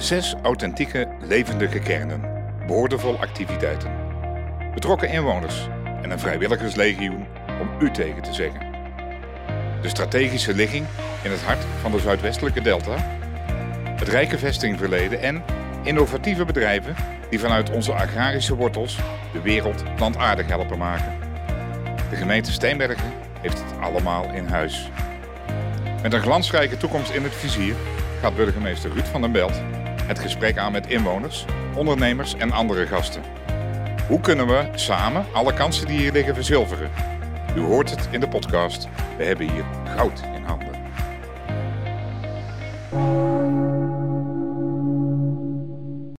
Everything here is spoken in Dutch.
Zes authentieke, levendige kernen, boordevol activiteiten. Betrokken inwoners en een vrijwilligerslegioen om u tegen te zeggen. De strategische ligging in het hart van de Zuidwestelijke Delta. Het rijke vestingverleden en innovatieve bedrijven die vanuit onze agrarische wortels de wereld plantaardig helpen maken. De gemeente Steenbergen heeft het allemaal in huis. Met een glansrijke toekomst in het vizier gaat burgemeester Ruud van den Belt het gesprek aan met inwoners, ondernemers en andere gasten. Hoe kunnen we samen alle kansen die hier liggen verzilveren? U hoort het in de podcast. We hebben hier goud in handen.